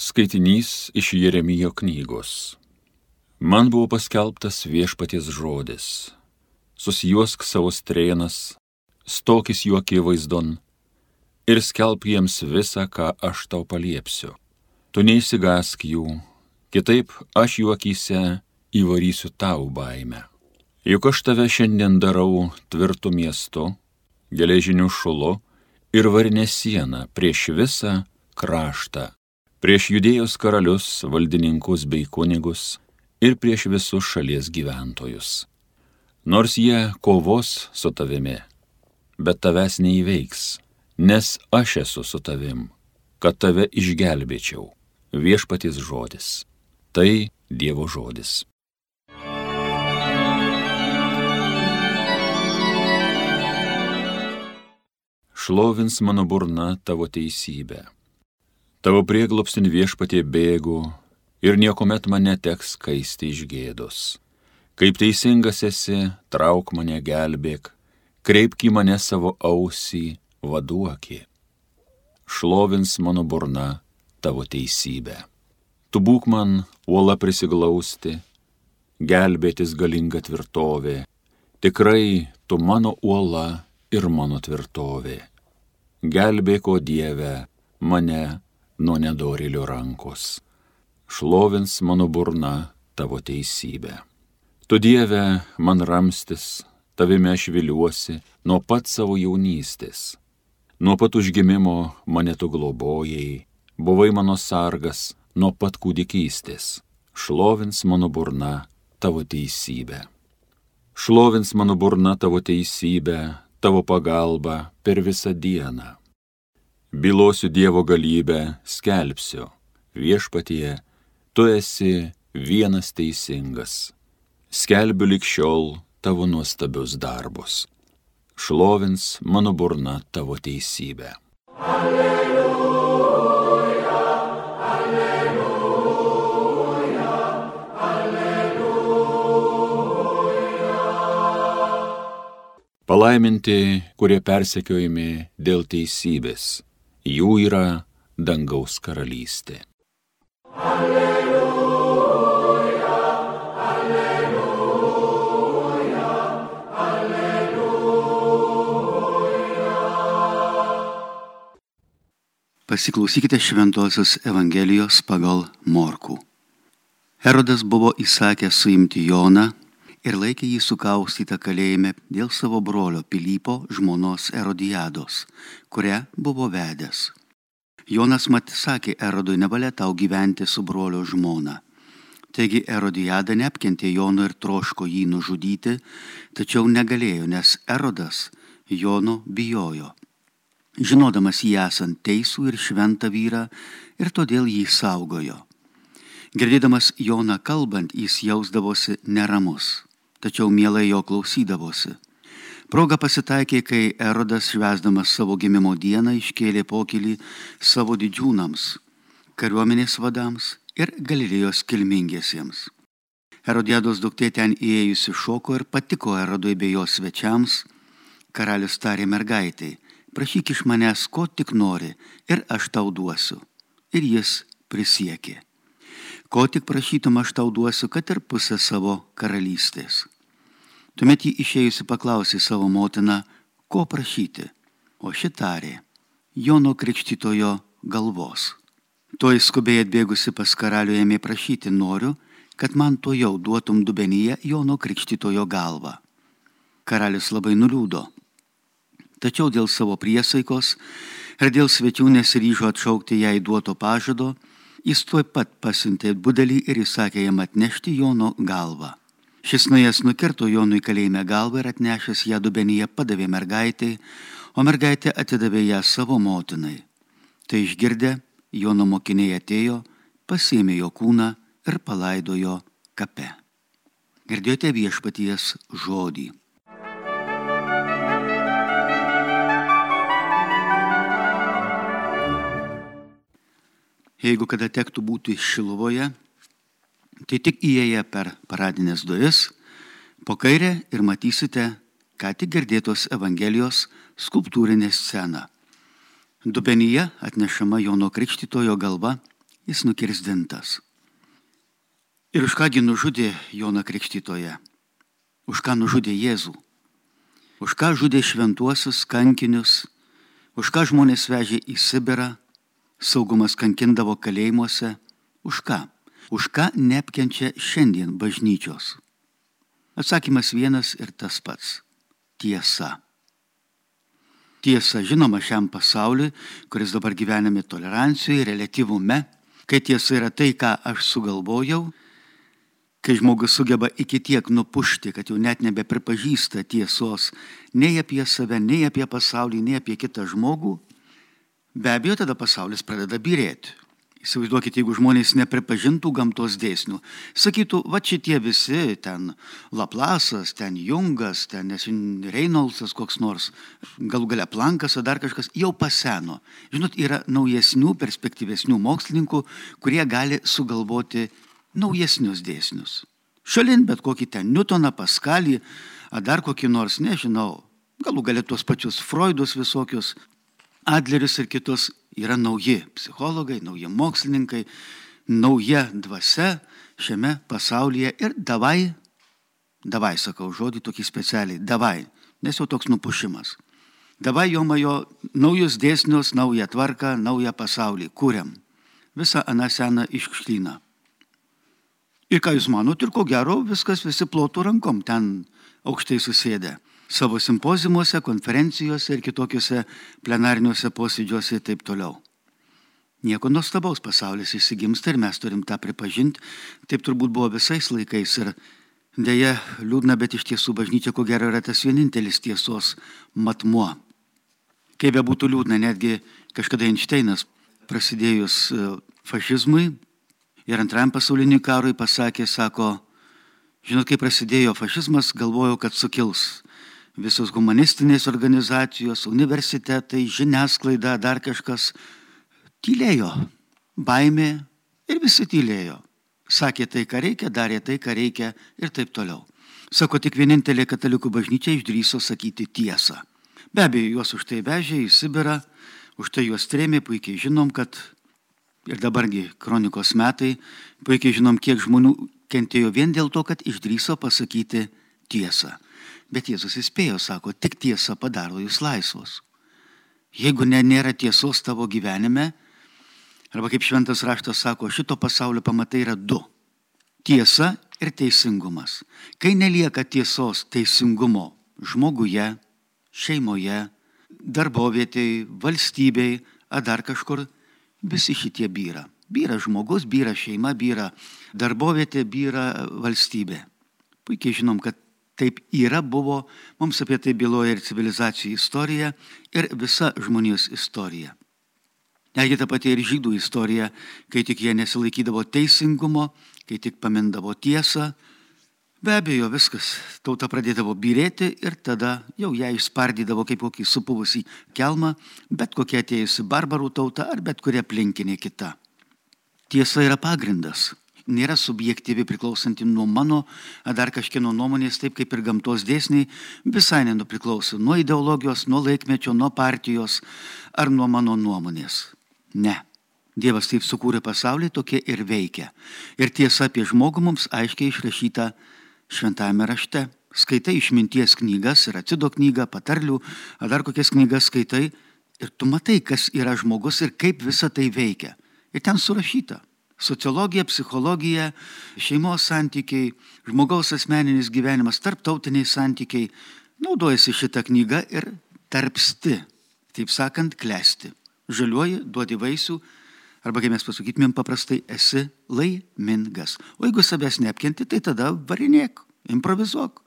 Skaitinys iš Jeremijo knygos. Man buvo paskelbtas viešpaties žodis. Susijuosk savo strėnas, stokis jų akivaizdon ir skelb jiems visą, ką aš tau paliepsiu. Tu neįsigask jų, kitaip aš jų akise įvarysiu tau baimę. Juk aš tave šiandien darau tvirtų miestu, geležiniu šulu ir varinė siena prieš visą kraštą prieš judėjos karalius, valdininkus bei kunigus ir prieš visus šalies gyventojus. Nors jie kovos su tavimi, bet tavęs neįveiks, nes aš esu su tavim, kad tave išgelbėčiau. Viešpatis žodis. Tai Dievo žodis. Šlovins mano burna tavo teisybę Tavo prieglopstin viešpatie bėgu ir niekuomet mane teks kaisti iš gėdos. Kaip teisingas esi, trauk mane gelbėk, kreipk į mane savo ausį, vaduokį. Šlovins mano burna tavo teisybę. Tu būk man uola prisiglausti, gelbėtis galinga tvirtovė. Tikrai tu mano uola ir mano tvirtovė. Gelbėko Dieve mane nuo nedorėlio rankos. Šlovins mano burna tavo teisybę. Tu Dieve, man ramstis, tavime aš viliuosi nuo pat savo jaunystės. Nuo pat užgimimo mane tu globojai, buvai mano sargas nuo pat kūdikystės. Šlovins mano burna tavo teisybę. Šlovins mano burna tavo teisybę, tavo pagalba per visą dieną. Bilosiu Dievo galybę, skelbsiu, viešpatie, tu esi vienas teisingas. Skelbiu likščiol tavo nuostabius darbus. Šlovins mano burna tavo teisybę. Alleluja, alleluja, alleluja. Palaiminti, kurie persekiojami dėl teisybės jų yra dangaus karalystė. Alleluja, alleluja, alleluja. Pasiklausykite Šventojios Evangelijos pagal Morkų. Herodas buvo įsakęs suimti Joną ir laikė jį sukaustytą kalėjime dėl savo brolio Pilypo žmonos Erodijados, kurią buvo vedęs. Jonas mat sakė Erodui, nevalia tau gyventi su brolio žmona. Taigi Erodijada neapkentė Jono ir troško jį nužudyti, tačiau negalėjo, nes Erodas Jono bijojo. Žinodamas jį esant teisų ir šventą vyrą ir todėl jį saugojo. Girdėdamas Joną kalbant, jis jausdavosi neramus tačiau mielai jo klausydavosi. Proga pasitaikė, kai Erodas švesdamas savo gimimo dieną iškėlė pokylį savo didžiūnams, kariuomenės vadams ir Galilėjos kilmingiesiems. Erodiados duktė ten įėjusi šoko ir patiko Erodui bei jos svečiams. Karalius tarė mergaitai, prašyk iš manęs, ko tik nori, ir aš tau duosiu. Ir jis prisiekė ko tik prašytum aš tau duosiu, kad ir pusę savo karalystės. Tuomet jį išėjusi paklausė savo motiną, ko prašyti, o šitarė Jono krikštytojo galvos. Tuoj skubiai atbėgusi pas karalių ėmė prašyti, noriu, kad man to jau duotum dubenyje Jono krikštytojo galvą. Karalius labai nuliūdo. Tačiau dėl savo priesaikos ir dėl svečių nesiryžo atšaukti jai duoto pažado, Jis tuoj pat pasiuntė budelį ir įsakė jam atnešti Jono galvą. Šis nuėjęs nukirto Jonui kalėjime galvą ir atnešęs ją dubenyje padavė mergaitai, o mergaitė atidavė ją savo motinai. Tai išgirdę, Jono mokiniai atėjo, pasėmė jo kūną ir palaidojo kape. Girdėjote viešpaties žodį. Jeigu kada tektų būti Šilovoje, tai tik įėję per paradinės duris, po kairę ir matysite, ką tik girdėtos Evangelijos skulptūrinę sceną. Dubenyje atnešama Jono Krikštitojo galva, jis nukirsdintas. Ir už kągi nužudė Joną Krikštytoje? Už ką nužudė Jėzų? Už ką žudė šventuosius kankinius? Už ką žmonės vežė į Sibirą? Saugumas kankindavo kalėjimuose? Už ką? Už ką neapkenčia šiandien bažnyčios? Atsakymas vienas ir tas pats - tiesa. Tiesa, žinoma, šiam pasauliui, kuris dabar gyvename tolerancijoje, relativume, kai tiesa yra tai, ką aš sugalvojau, kai žmogus sugeba iki tiek nupušti, kad jau net nebepripažįsta tiesos nei apie save, nei apie pasaulį, nei apie kitą žmogų, be abejo, tada pasaulis pradeda birėti. Įsivaizduokite, jeigu žmonės nepripažintų gamtos dėsnių, sakytų, va šitie visi, ten Laplasas, ten Jungas, ten Reinoldsas koks nors, galų gale Plankas ar dar kažkas, jau paseno. Žinot, yra naujesnių, perspektyvesnių mokslininkų, kurie gali sugalvoti naujesnius dėsnius. Šalin bet kokį ten Newtoną, Paskalį, ar dar kokį nors, nežinau, galų gale tuos pačius Freudus visokius, Adleris ir kitus yra nauji psichologai, nauji mokslininkai, nauja dvasia šiame pasaulyje ir davai, davai sakau žodį tokį specialiai, davai, nes jau toks nupušimas. Davai jo majo naujus dėsnius, naują tvarką, naują pasaulį, kūriam. Visą aną seną iškšlyną. Ir ką jūs manote, ir ko gero viskas visi plotų rankom ten aukštai susėdę savo simpozimuose, konferencijose ir kitokiuose plenariniuose posėdžiuose ir taip toliau. Nieko nuostabaus pasaulis įsigimsta ir mes turim tą pripažinti. Taip turbūt buvo visais laikais ir dėja liūdna, bet iš tiesų bažnyčia ko gero yra tas vienintelis tiesos matmuo. Kaip be būtų liūdna, netgi kažkada Einšteinas prasidėjus e, fašizmui ir antrajam pasauliniui karui pasakė, sako, žinot, kai prasidėjo fašizmas, galvojau, kad sukils visos humanistinės organizacijos, universitetai, žiniasklaida, dar kažkas tylėjo, baimė ir visi tylėjo. Sakė tai, ką reikia, darė tai, ką reikia ir taip toliau. Sako, tik vienintelė katalikų bažnyčia išdryso sakyti tiesą. Be abejo, juos už tai vežė į Sibirą, už tai juos trėmė, puikiai žinom, kad ir dabargi kronikos metai, puikiai žinom, kiek žmonių kentėjo vien dėl to, kad išdryso pasakyti tiesą. Bet Jėzus įspėjo, sako, tik tiesa padaro jūs laisvus. Jeigu ne, nėra tiesos tavo gyvenime, arba kaip šventas raštas sako, šito pasaulio pamatai yra du - tiesa ir teisingumas. Kai nelieka tiesos teisingumo žmoguje, šeimoje, darbovietėje, valstybei, ar dar kažkur, visi šitie byra. Byra žmogus, byra šeima, byra darbovietė, byra valstybė. Puikiai žinom, kad Taip yra, buvo, mums apie tai byloja ir civilizacijų istorija, ir visa žmonijos istorija. Netgi ta pati ir žydų istorija, kai tik jie nesilaikydavo teisingumo, kai tik pamindavo tiesą, be abejo viskas, tauta pradėdavo birėti ir tada jau ją išspardydavo kaip kokį supuvusį kelmą, bet kokia atėjusi barbarų tauta ar bet kuria aplinkinė kita. Tiesa yra pagrindas nėra subjektyvi priklausanti nuo mano ar dar kažkieno nuomonės, taip kaip ir gamtos dėsniai, visai nenupriklauso nuo ideologijos, nuo laikmečio, nuo partijos ar nuo mano nuomonės. Ne. Dievas taip sukūrė pasaulį, tokie ir veikia. Ir tiesa apie žmogų mums aiškiai išrašyta šventame rašte. Skaitai išminties knygas ir atsido knygą, patarlių, ar dar kokias knygas skaitai ir tu matai, kas yra žmogus ir kaip visa tai veikia. Ir ten surašyta sociologija, psichologija, šeimos santykiai, žmogaus asmeninis gyvenimas, tarptautiniai santykiai, naudojasi šitą knygą ir tarpsti, taip sakant, klesti. Žaliuoji, duodi vaisių, arba kaip mes pasakytumėm paprastai, esi laimingas. O jeigu savęs neapkenti, tai tada varinėk, improvizuok,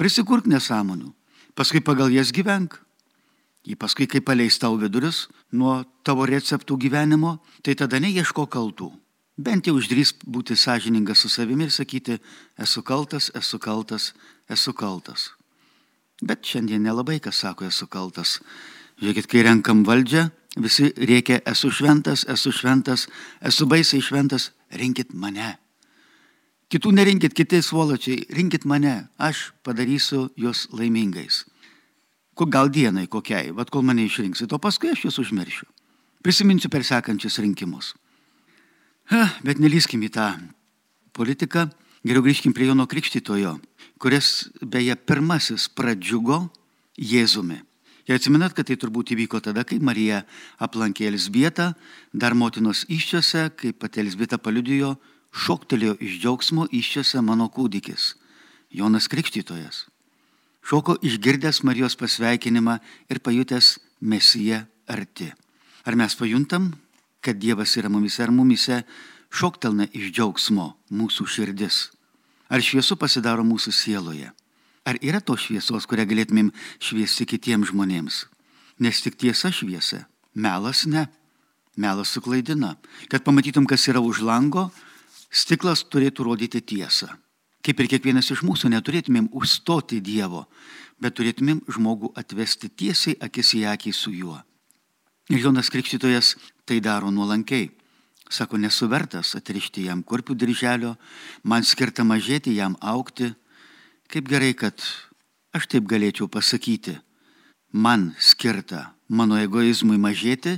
prisikurk nesąmonių, paskui pagal jas gyvenk. Į paskui, kai paleis tau vidurius nuo tavo receptų gyvenimo, tai tada neieško kaltų bent jau išdrys būti sąžiningas su savimi ir sakyti, esu kaltas, esu kaltas, esu kaltas. Bet šiandien nelabai kas sako, esu kaltas. Žiūrėkit, kai renkam valdžią, visi reikia, esu šventas, esu šventas, esu baisiai šventas, rinkit mane. Kitų nerinkit, kiti svoločiai, rinkit mane, aš padarysiu jūs laimingais. Gal dienai kokiai, vad kol mane išrinksit, o paskui aš jūs užmiršiu. Prisiminsiu per sekančius rinkimus. Bet nelyskim į tą politiką, geriau grįžkim prie Jono Krikštytojo, kuris beje pirmasis pradžiugo Jėzumi. Ir atsimenat, kad tai turbūt įvyko tada, kai Marija aplankė Elsbietą, dar motinos iščiose, kai pati Elsbieta paliudijo, šoktelėjo iš džiaugsmo iščiose mano kūdikis, Jonas Krikštytojas. Šoko išgirdęs Marijos pasveikinimą ir pajutęs Mesiją arti. Ar mes pajuntam, kad Dievas yra mumise ar mumise šoktelna iš džiaugsmo mūsų širdis? Ar šviesu pasidaro mūsų sieloje? Ar yra to šviesos, kurią galėtumėm šviesti kitiems žmonėms? Nes tik tiesa šviesa, melas ne. Melas suklaidina. Kad pamatytum, kas yra už lango, stiklas turėtų rodyti tiesą. Kaip ir kiekvienas iš mūsų neturėtumėm užstoti Dievo, bet turėtumėm žmogų atvesti tiesiai akis į akį su juo. Ir Jonas Krikštytojas tai daro nuolankiai. Sako, nesu vertas atrišti jam kurpių dirželio, man skirta mažėti jam aukti, Kaip gerai, kad aš taip galėčiau pasakyti. Man skirta mano egoizmui mažėti,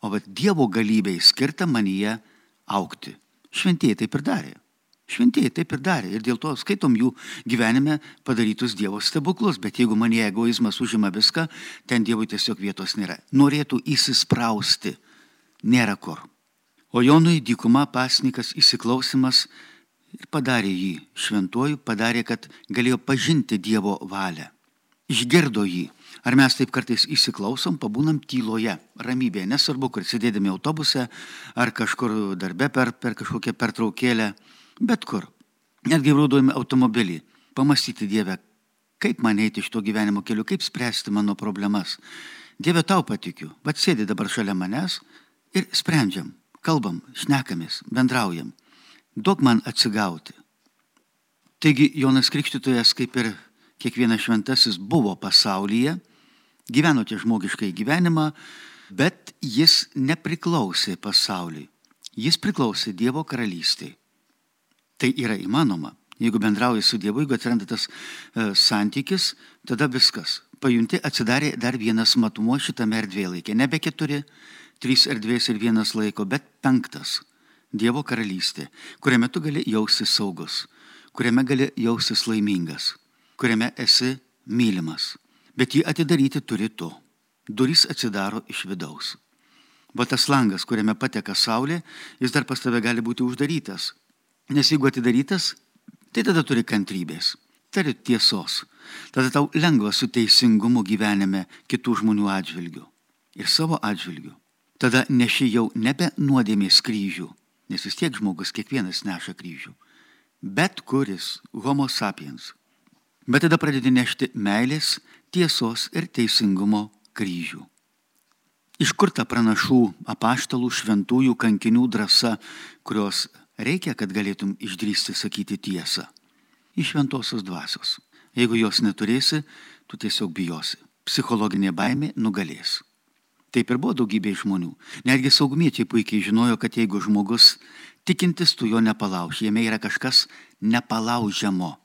o vat Dievo galybei skirta manyje aukti. Šventieji taip ir darė. Šventieji taip ir darė ir dėl to skaitom jų gyvenime padarytus Dievo stebuklus, bet jeigu manie egoizmas užima viską, ten Dievui tiesiog vietos nėra. Norėtų įsisprausti, nėra kur. O Jonui dykuma pasnikas įsiklausimas ir padarė jį šventuoju, padarė, kad galėjo pažinti Dievo valią. Išgirdo jį. Ar mes taip kartais įsiklausom, pabūnam tyloje, ramybėje, nesvarbu, kur sėdėdami autobuse ar kažkur darbe per, per kažkokią pertraukėlę, bet kur. Netgi raudojame automobilį, pamastyti Dievę, kaip man eiti iš to gyvenimo keliu, kaip spręsti mano problemas. Dieve tau patikiu, bet sėdi dabar šalia manęs ir sprendžiam, kalbam, šnekamės, bendraujam duok man atsigauti. Taigi Jonas Krikštytojas, kaip ir kiekvienas šventasis, buvo pasaulyje, gyveno tie žmogiškai gyvenimą, bet jis nepriklausė pasauliui. Jis priklausė Dievo karalystiai. Tai yra įmanoma. Jeigu bendrauji su Dievu, jeigu atsiranda tas e, santykis, tada viskas. Pajunti, atsidarė dar vienas matumo šitame erdvėlaikė. Nebe keturi, trys erdvės ir vienas laiko, bet penktas Dievo karalystė, kuriame tu gali jaustis saugus, kuriame gali jaustis laimingas, kuriame esi mylimas. Bet jį atidaryti turi tu. Durys atsidaro iš vidaus. Bet tas langas, kuriame pateka saulė, jis dar pas tave gali būti uždarytas. Nes jeigu atidarytas, tai tada turi kantrybės, turi tiesos. Tada tau lengva su teisingumu gyvenime kitų žmonių atžvilgių ir savo atžvilgių. Tada neši jau nebe nuodėmės kryžių, nes vis tiek žmogus kiekvienas neša kryžių. Bet kuris, homo sapiens. Bet tada pradedi nešti meilės, tiesos ir teisingumo kryžių. Iš kur ta pranašų, apaštalų, šventųjų, kankinių drąsa, kurios reikia, kad galėtum išdrysti sakyti tiesą? Iš šventosios dvasios. Jeigu jos neturėsi, tu tiesiog bijosi. Psichologinė baimė nugalės. Taip ir buvo daugybė žmonių. Netgi saugumiečiai puikiai žinojo, kad jeigu žmogus tikintis, tu jo nepalauži. Jame yra kažkas nepalaužiamo.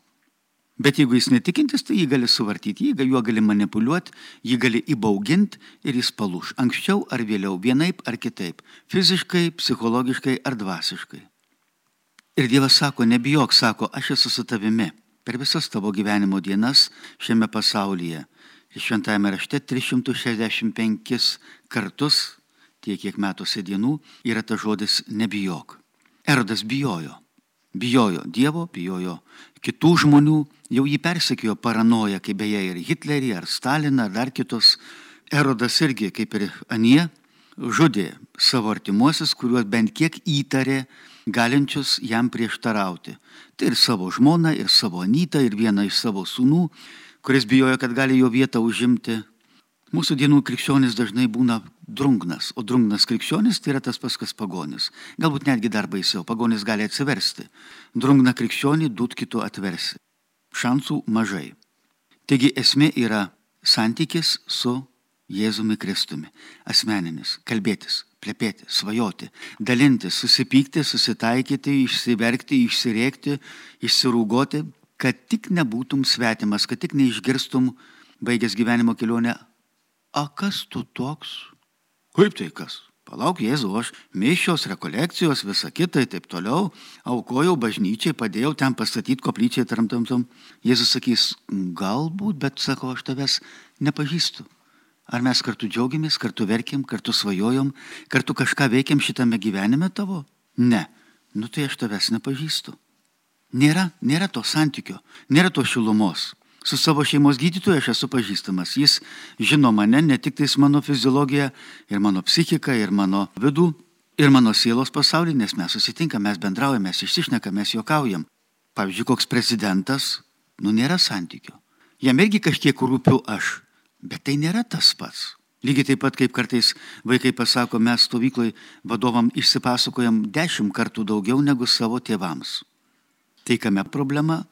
Bet jeigu jis netikintis, tai jį gali suvartyti, jį juo gali manipuliuoti, jį gali įbauginti ir jis palūš. Anksčiau ar vėliau, vienaip ar kitaip. Fiziškai, psichologiškai ar dvasiškai. Ir Dievas sako, nebijok, sako, aš esu su tavimi per visas tavo gyvenimo dienas šiame pasaulyje šventajame rašte 365 kartus, tiek kiek metuose dienų, yra ta žodis nebijok. Erodas bijojo. Bijojo Dievo, bijojo kitų žmonių, jau jį persekiojo paranoja, kaip beje ir Hitlerį, ar Staliną, ar dar kitus. Erodas irgi, kaip ir Anie, žudė savo artimuosius, kuriuos bent kiek įtarė, galinčius jam prieštarauti. Tai ir savo žmoną, ir savo anytą, ir vieną iš savo sūnų, kuris bijojo, kad gali jo vietą užimti. Mūsų dienų krikščionis dažnai būna drungnas, o drungnas krikščionis tai yra tas paskas pagonis. Galbūt netgi dar baisiau, pagonis gali atsiversti. Drungna krikščionį dūt kitų atversi. Šansų mažai. Taigi esmė yra santykis su Jėzumi Kristumi. Asmeninis, kalbėtis, plepėti, svajoti, dalintis, susipykti, susitaikyti, išsiverkti, išsirėkti, išsirūgoti, kad tik nebūtum svetimas, kad tik neišgirstum, baigęs gyvenimo kelionę, a kas tu toks? Kaip tai kas? Palauk, Jėzu, aš mišios, rekolekcijos, visa kita taip toliau, aukojau bažnyčiai, padėjau ten pastatyti koplyčiai tramtamtam. Jėzus sakys, galbūt, bet sako, aš tavęs nepažįstu. Ar mes kartu džiaugiamės, kartu verkiam, kartu svajojom, kartu kažką veikiam šitame gyvenime tavo? Ne. Nu tai aš tavęs nepažįstu. Nėra, nėra to santykio, nėra to šilumos. Su savo šeimos gydytoju aš esu pažįstamas. Jis žino mane, ne tik tais mano fiziologiją, ir mano psichiką, ir mano vidų, ir mano sielos pasaulį, nes mes susitinkame, mes bendraujame, mes išsišnekame, mes juokaujam. Pavyzdžiui, koks prezidentas, nu nėra santykio. Jam irgi kažkiek rūpiu aš, bet tai nėra tas pats. Lygiai taip pat, kaip kartais vaikai pasako, mes stovyklai vadovam išsipasakojam dešimt kartų daugiau negu savo tėvams. Tai kame problema?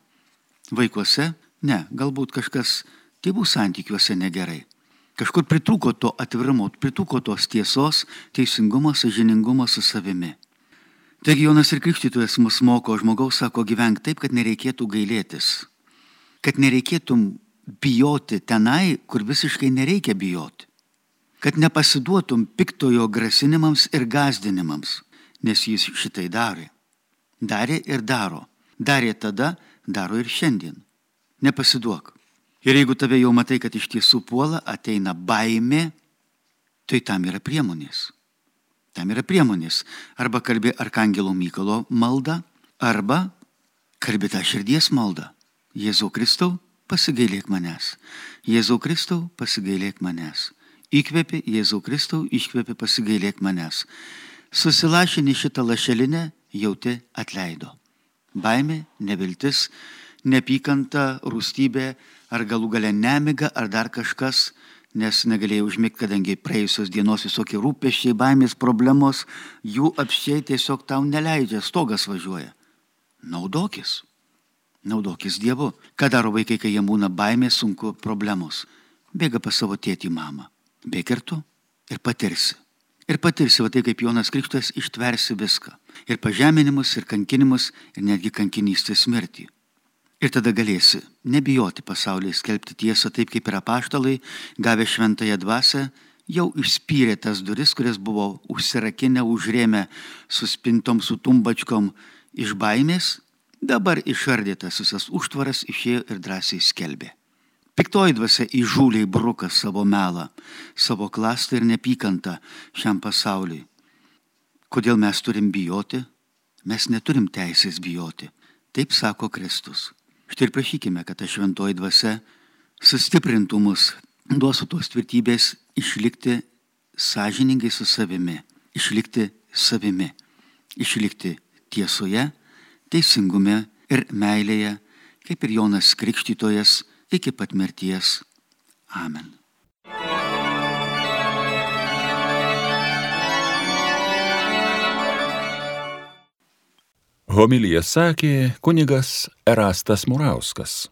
Vaikuose Ne, galbūt kažkas tėvų santykiuose negerai. Kažkur pritruko to atvirumo, pritruko tos tiesos, teisingumo, sažiningumo su savimi. Taigi Jonas ir Krikštytojas mus moko, žmogaus sako, gyvenk taip, kad nereikėtų gailėtis. Kad nereikėtum bijoti tenai, kur visiškai nereikia bijoti. Kad nepasiduotum piktojo grasinimams ir gazdinimams, nes jis šitai darė. Darė ir daro. Darė tada, daro ir šiandien nepasiduok. Ir jeigu tave jau matai, kad iš tiesų puola, ateina baimė, tai tam yra priemonės. Tam yra priemonės. Arba kalbė Arkangelo Mykolo maldą, arba kalbė tą širdies maldą. Jėzau Kristau, pasigailėk manęs. Jėzau Kristau, pasigailėk manęs. Įkvėpi Jėzau Kristau, iškvėpi pasigailėk manęs. Susilašinį šitą lašelinę jauti atleido. Baimė, neviltis, nepykanta, rūstybė, ar galų gale nemiga, ar dar kažkas, nes negalėjau užmigti, kadangi praėjusios dienos visokie rūpeščiai, baimės, problemos, jų apščiai tiesiog tau neleidžia, stogas važiuoja. Naudokis. Naudokis Dievu. Ką daro vaikai, kai jie būna baimės, sunku problemos? Bėga pas savo tėtį mamą. Bėg ir tu. Ir patirsi. Ir patirsi, va tai kaip Jonas Krikštas, ištversi viską. Ir pažeminimus, ir kankinimus, ir netgi kankinystės mirtį. Ir tada galėsi nebijoti pasaulyje skelbti tiesą taip kaip ir apaštalai, gavę šventąją dvasę, jau išspyrė tas duris, kurias buvo užsirakinę, užrėmę su spintom, su tumbačkom iš baimės, dabar išardytas visas užtvaras išėjo ir drąsiai skelbė. Piktoji dvasia įžūliai bruka savo melą, savo klastą ir nepykantą šiam pasauliui. Kodėl mes turim bijoti? Mes neturim teisės bijoti. Taip sako Kristus. Štai ir prašykime, kad ta šventoji dvasia sustiprintų mus, duosų tos tvirtybės išlikti sąžiningai su savimi, išlikti savimi, išlikti tiesoje, teisingume ir meilėje, kaip ir Jonas Krikštytojas iki pat mirties. Amen. Homilyje sakė kunigas Erastas Murauskas.